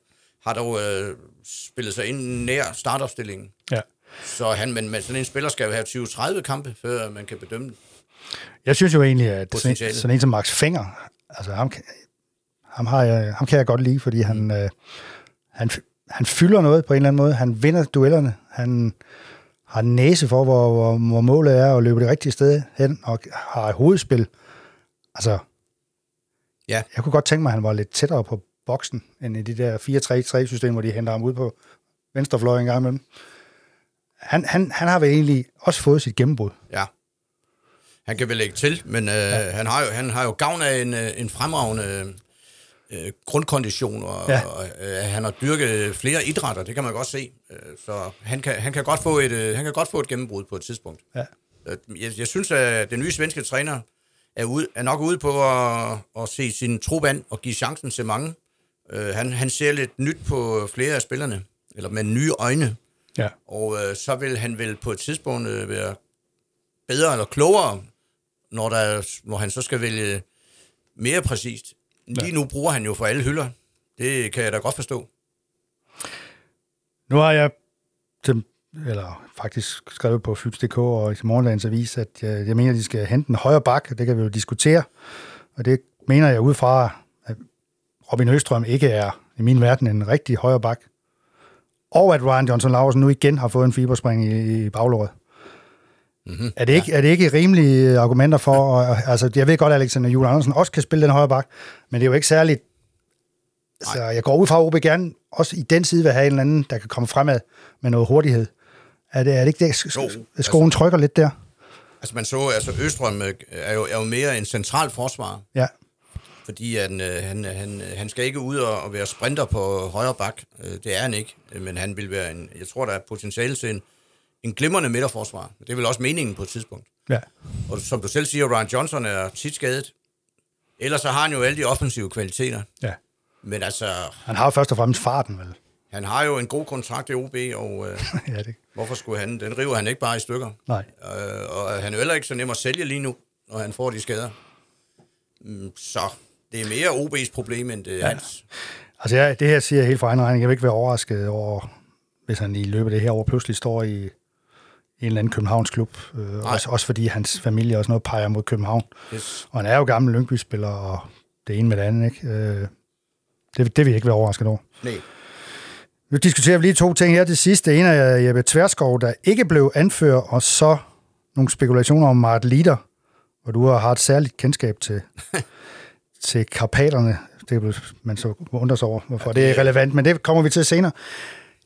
har dog øh, spillet sig ind nær startopstillingen. Ja. Så han, men, men sådan en spiller skal jo have 20-30 kampe, før man kan bedømme det. Jeg synes jo egentlig, at sådan, sådan en som Max Fenger, altså ham, ham, har jeg, ham kan jeg godt lide, fordi han, mm. øh, han, han fylder noget på en eller anden måde. Han vinder duellerne. Han har næse for, hvor, hvor, hvor målet er, og løber det rigtige sted hen, og har et hovedspil. Altså, Ja. Jeg kunne godt tænke mig, at han var lidt tættere på boksen, end i de der 4-3-3-systemer, hvor de henter ham ud på venstrefløj en gang imellem. Han, han, han har vel egentlig også fået sit gennembrud. Ja. Han kan vel lægge til, men øh, ja. han, har jo, han har jo gavn af en, øh, en fremragende øh, grundkondition, og, Ja. og øh, han har dyrket flere idrætter, det kan man godt se. Øh, så han kan, han, kan godt få et, øh, han kan godt få et gennembrud på et tidspunkt. Ja. Øh, Jeg, jeg synes, at den nye svenske træner er, ude, er nok ude på at, at se sin trup an og give chancen til mange. Øh, han, han ser lidt nyt på flere af spillerne, eller med nye øjne. Ja. Og øh, så vil han vel på et tidspunkt øh, være bedre eller klogere, når, der, når han så skal vælge mere præcist. Lige nu bruger han jo for alle hylder. Det kan jeg da godt forstå. Nu har jeg til, eller faktisk skrevet på Fyns.dk og i morgendagens avis, at jeg, jeg mener, at de skal hente en højre bak, og det kan vi jo diskutere. Og det mener jeg ud fra, at Robin Østrøm ikke er, i min verden, en rigtig højre bak. Og at Ryan Johnson Larsen nu igen har fået en fiberspring i, i baglåret. Mm-hmm. Er det, ikke, er det ikke rimelige argumenter for, og, altså jeg ved godt, at Alexander Juhl Andersen også kan spille den højre bak, men det er jo ikke særligt, så jeg går ud fra, at OB gerne også i den side vil have en eller anden, der kan komme fremad med noget hurtighed. Er det, er det ikke det, sk- skoen trykker lidt der? Altså man så, altså Østrøm øh, er jo, er jo mere en central forsvar, Ja, fordi han, øh, han, han, han skal ikke ud og, være sprinter på højre bak. Øh, Det er han ikke, øh, men han vil være en, jeg tror, der er potentiale til en, en glimrende midterforsvar. Det er vel også meningen på et tidspunkt. ja. Og som du selv siger, Ryan Johnson er tit skadet. Ellers så har han jo alle de offensive kvaliteter. ja. Men altså, Han har jo først og fremmest farten, vel? han har jo en god kontrakt i OB, og øh, ja, det, hvorfor skulle han? Den river han ikke bare i stykker. nej. Øh, og han er jo heller ikke så nem at sælge lige nu, når han får de skader. Mm, Så det er mere OB's problem, end det er ja. hans. Altså ja, det her siger jeg helt fra egen regning. Jeg vil ikke være overrasket over, hvis han i løbet af det her år pludselig står i en eller anden Københavns klub. Øh, også, også fordi hans familie også noget peger mod København. Yes. Og han er jo gammel Lyngby-spiller, og det ene med det andet, ikke? Øh, det, det vil jeg ikke være overrasket over. Nej. Nu diskuterer vi lige to ting her til sidst. Det ene er Jeppe Tverskov, der ikke blev anført, og så nogle spekulationer om Mart Lider, hvor du har et særligt kendskab til, til karpaterne. Det vil man så undre sig over, hvorfor ja, det det er relevant, men det kommer vi til senere.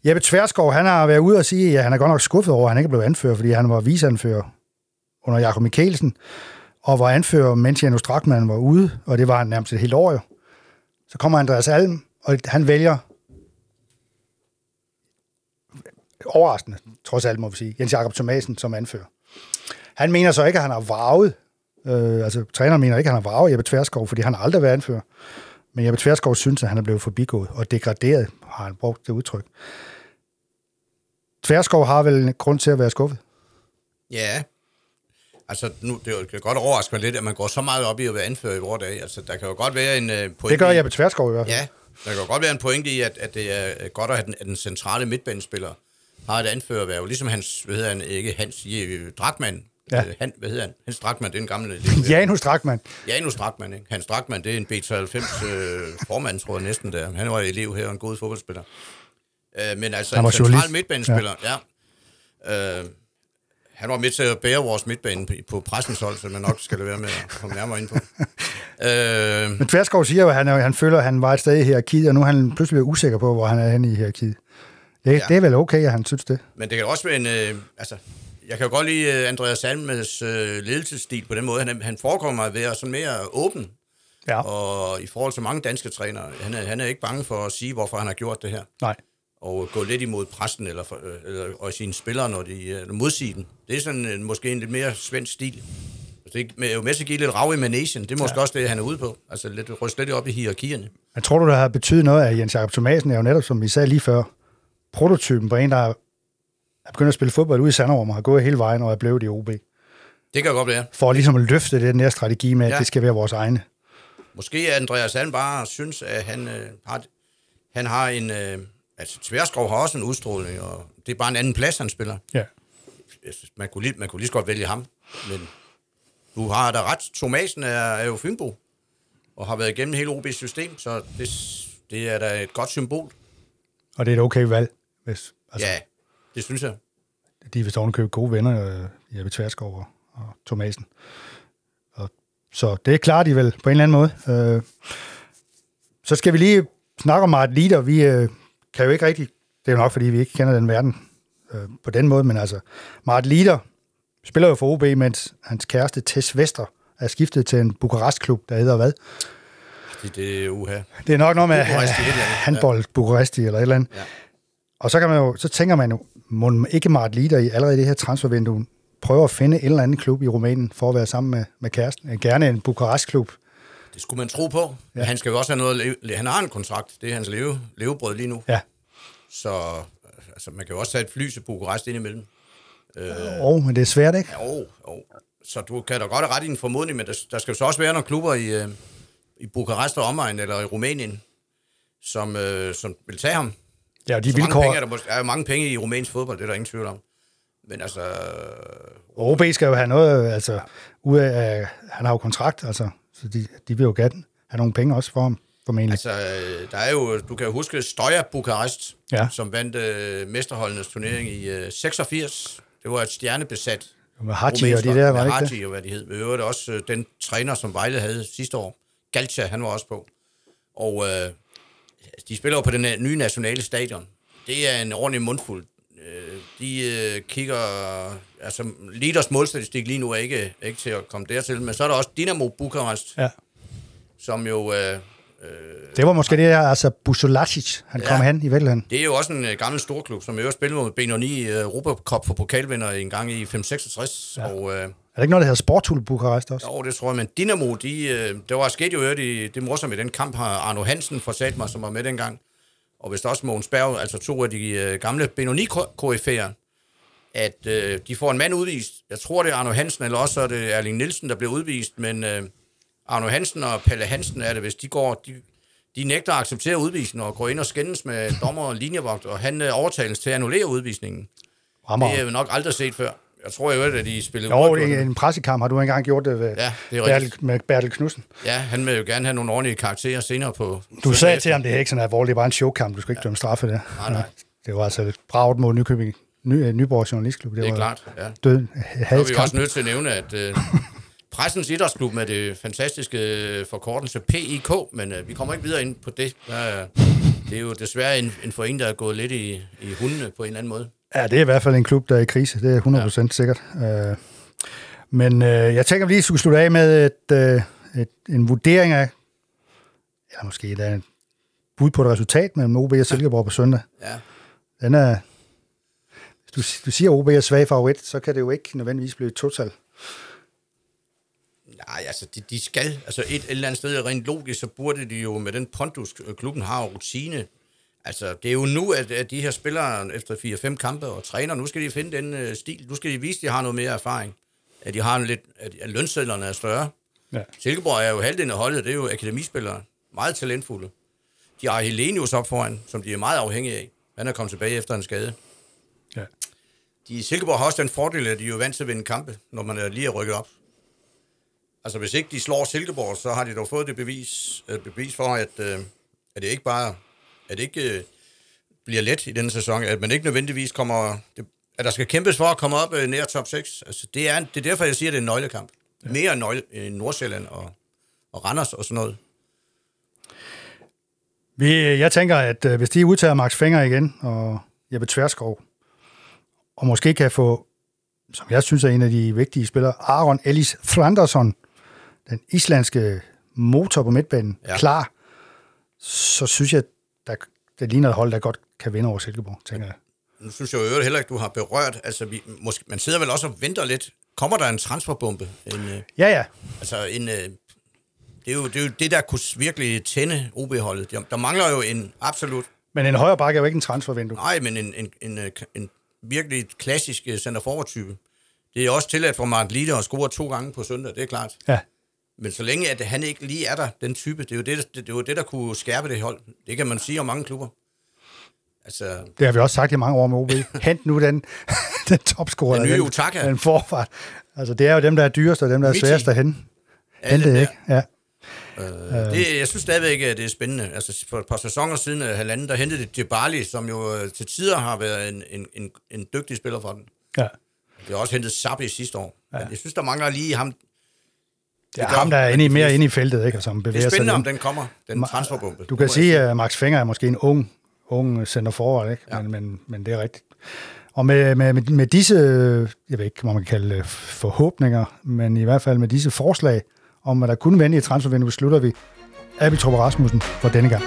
Jeppe Tverskov, han har været ude og sige, at han er godt nok skuffet over, at han ikke blev anført, fordi han var viseanfører under Jakob Mikkelsen, og var anfører, mens Janus Strakman var ude, og det var han nærmest et helt år jo. Så kommer Andreas Alm, og han vælger overraskende, trods alt må vi sige, Jens Jakob Thomasen som anfører. Han mener så ikke, at han har vraget, øh, altså træneren mener ikke, at han har vraget Jeppe Tverskov, fordi han har aldrig været anfører. Men Jeppe Tverskov synes, at han er blevet forbigået og degraderet, har han brugt det udtryk. Tverskov har vel en grund til at være skuffet. Ja. Altså, nu, det kan godt overraske mig lidt, at man går så meget op i at være anfører i vores dag. Altså, der kan jo godt være en øh, pointe Det gør i- Jeppe Tverskov i hvert fald. Ja, der kan jo godt være en pointe i, at, at det er godt at have den, at den centrale midtbanespiller har et anførerværv, ligesom hans, hvad hedder han, ikke Hans J. Drakman. Ja. Øh, Han, hvad hedder han? Hans Drakman, det er en gammel... Janus Strakman. Janus Drakman, ikke? Hans Drakman, det er en B93 øh, formand, tror jeg næsten der. Han var elev her en god fodboldspiller. Øh, men altså, Han var en central journalist. midtbanespiller, ja. ja. Øh, han var med til at bære vores midtbane på- pressens hold, så man nok skal det være med at komme nærmere ind på. øh, Men Tverskov siger at han, han føler, at han var et sted i hierarkiet, og nu er han pludselig usikker på, hvor han er henne i hierarkiet. Det, ja. Det er vel okay, at han synes det. Men det kan også være en... Øh, altså, jeg kan jo godt lide øh, Andreas Salmes øh, ledelsesstil på den måde. Han, han forekommer at være sådan mere åben. Ja. Og i forhold til mange danske trænere, han er, han er ikke bange for at sige, hvorfor han har gjort det her. Nej. Og gå lidt imod præsten eller, for, øh, eller og sine spillere, når de øh, modsige den. Det er sådan øh, måske en lidt mere svensk stil. Altså, Det er jo med at give lidt rav i managen. Det er måske ja. også det, han er ude på. Altså lidt, ryste lidt op i hierarkierne. Jeg tror du, der har betydet noget, at Jens Jakob Thomasen er jo netop, som vi sagde lige før, prototypen på en, der er begyndt at spille fodbold ude i Sanderum og har gået hele vejen og er blevet i OB. Det kan godt være. For ligesom at løfte den der strategi med, at Ja. det skal være vores egne. Måske Andreas han bare synes, at han, øh, har, han har en... Øh, altså, Tverskov har også en udstråling, og det er bare en anden plads, han spiller. Ja. Jeg synes, Man kunne, lige, man kunne lige så godt vælge ham, men du har da ret. Thomasen er, er jo Fynbo, og har været igennem hele OB's system, så det, det er da et godt symbol. Og det er et okay valg, hvis altså, Ja, det synes jeg. de er vist ovenikøbet gode venner, øh, Jeppe Tverskov og, og Thomasen. Og så det klarer de vel på en eller anden måde. Øh, så skal vi lige snakke om Mart Lider. Vi øh, kan jo ikke rigtig... Det er jo nok, fordi vi ikke kender den verden øh, på den måde, men altså... Mart Lider spiller jo for OB, mens hans kæreste Tess Vester er skiftet til en Bukarest-klub, der hedder hvad? Det, det er uha. Det er nok noget med Bukaresti, andet. handbold, ja. Bukaresti eller et eller andet. Ja. Og så, kan man jo, så tænker man jo, må ikke Mart Lider i allerede i det her transfervindue prøve at finde en eller anden klub i Rumænien for at være sammen med, med kæresten. Gerne en Bukarest-klub. Det skulle man tro på. Ja. Han skal jo også have noget at leve. Han har en kontrakt. Det er hans leve, levebrød lige nu. Ja. Så altså, man kan jo også tage et fly til Bukarest indimellem. Øh, oh, men det er svært, ikke? Jo, jo. Så du kan da godt have ret i en formodning, men der, der skal jo så også være nogle klubber i, øh, i Bukarest og omegn, eller i Rumænien, som, øh, som vil tage ham. Ja, de Så mange vilkår... penge er, der, mås- er jo mange penge i rumænsk fodbold, det er der ingen tvivl om. Men altså, Og OB skal jo have noget, altså, ud af, han har jo kontrakt, altså, så de, de vil jo gerne have nogle penge også for ham, formentlig. altså, øh, der er jo, du kan jo huske Stoja Bukarest, Ja. som vandt øh, mesterholdenes turnering i øh, 86. Det var et stjernebesat med Haji og de der, var det ikke? Haji og hvad de hed. Men øvrigt også øh, den træner, som Vejle havde sidste år. Galcha, han var også på. Og øh, de spiller jo på den her nye nationale stadion. Det er en ordentlig mundfuld. Øh, de øh, kigger... Altså, Liders målstatistik lige nu er ikke, ikke til at komme dertil, men så er der også Dinamo Bukarest, Ja. som jo... Øh, Det var måske det der, altså Busolacic, han Ja. kom hen i virkeligheden. det er jo også en øh, gammel storklub, som i øvrigt spillede mod Benoni i øh, Europacup for pokalvinder en gang i 566. Ja. Og, øh, Er der ikke noget, der hedder Sportul Bukarest også? Jo, det tror jeg, men Dynamo, de, øh, det var sket jo øvrigt i det morsomme i den kamp, har Arno Hansen fortalt mig, som var med dengang, og vist også Mogens Berg, altså to af de øh, gamle benoni koryfærer at øh, de får en mand udvist. Jeg tror, det er Arno Hansen, eller også er det Erling Nielsen, der bliver udvist, men øh, Arno Hansen og Palle Hansen er det, hvis de går, de, de nægter at acceptere udvisningen og går ind og skændes med dommer og linjevogt, og han øh, overtales til at annullere udvisningen. Rammer. Det har vi nok aldrig set før. Jeg tror jo, at de spillede Jo, i en pressekamp har du engang gjort det ved Ja, det er Bertel, med Bertel Knudsen. Ja, han vil jo gerne have nogle ordentlige karakterer senere på... Du sagde til ham, det er ikke sådan alvorligt, det er bare en showkamp, du skal ikke dømme straffe der. Nej, nej. Det var altså et braget mod Nykøbing, Ny, øh, Nyborg Journalistklub. Det er var klart, ja. Død, Så er vi også nødt til at nævne, at øh, Pressens Idrætsklub med det fantastiske øh, forkortelse PIK, men øh, vi kommer ikke videre ind på det. Der, er- det er jo desværre en, en forening, der er gået lidt i, i hundene på en eller anden måde. Ja, det er i hvert fald en klub, der er i krise. Det er 100% ja. sikkert. Øh, men øh, jeg tænker, at vi lige skulle slutte af med et, øh, et, en vurdering af, eller måske et, et bud på et resultat mellem OB og Silkeborg på søndag. Ja. Den er, hvis du, du siger, at OB er svag favorit, så kan det jo ikke nødvendigvis blive et total. Nej, altså, de, de skal. Altså, et eller andet sted, rent logisk, så burde de jo med den pondus, øh, klubben har og rutine. Altså, det er jo nu, at, at de her spillere efter 4-5 kampe og træner, nu skal de finde den øh, stil. Nu skal de vise, at de har noget mere erfaring. At de har en lidt, at, at lønsedlerne er større. Ja. Silkeborg er jo halvdelen af holdet, det er jo akademispillere. Meget talentfulde. De har Helenius op foran, som de er meget afhængige af. Han er kommet tilbage efter en skade. Ja. De, Silkeborg har også den fordel, at de er jo vant til at vinde kampe, når man er lige er rykket op. Altså, hvis ikke de slår Silkeborg, så har de dog fået det bevis, øh, bevis for, at, øh, at det ikke bare at det ikke øh, bliver let i denne sæson, at man ikke nødvendigvis kommer... Det, at der skal kæmpes for at komme op øh, nær top 6. Altså, det, er, det er derfor, jeg siger, at det er en nøglekamp. Ja. Mere nøgle, end Nordsjælland og, og Randers og sådan noget. Vi, jeg tænker, at øh, hvis de udtager Max Fenger igen, og Jeppe Tverskov, og måske kan få, som jeg synes er en af de vigtige spillere, Aaron Ellis Thranderson, den islandske motor på midtbanen, ja. klar, så synes jeg, der, det ligner et hold, der godt kan vinde over Silkeborg, tænker jeg. Nu synes jeg jo heller ikke, du har berørt. Altså, vi, måske, man sidder vel også og venter lidt. Kommer der en transferbombe? En, øh, Ja, ja. altså, en, øh, det, er jo, det er jo det, der kunne virkelig tænde OB-holdet. Der, mangler jo en absolut Men en højre bakke er jo ikke en transfervindue. Nej, men en, en, en, øh, en virkelig klassisk center type Det er også tilladt for Mark Lider at score to gange på søndag, det er klart. Ja. Men så længe at han ikke lige er der, den type, det er jo det, det, det, er jo det der kunne skærpe det hold. Det kan man sige om mange klubber. Altså, Det har vi også sagt i mange år med OB. Hent nu den, den topscorer. Den nye den, Utaka. Den forfart. Altså, det er jo dem, der er dyrest, og dem, der er Michi. sværest at hente. Hente, ikke? Ja. Øh, det, jeg synes stadigvæk, at det er spændende. Altså, for et par sæsoner siden, øh, halvanden, der hentede det Djibali, som jo øh, til tider har været en, en, en, en dygtig spiller for den. ja. Det har også hentet Sabi sidste år. Ja. Men jeg synes, der mangler lige ham. Det er ham, der er inde i, mere inde i feltet, ikke? Og som Det bevæger er sig spændende, om lidt. den kommer, den transferbombe. Du kan Det sige, at Max Fenger er måske en ung, ung center forward, ikke? Ja. Men, men, men det er rigtigt. Og med, med, med, med disse, jeg ved ikke, hvad man kan kalde det, forhåbninger, men i hvert fald med disse forslag om, hvad der kunne vende i transfervinduet, slutter vi Abitrup Rasmussen for denne gang.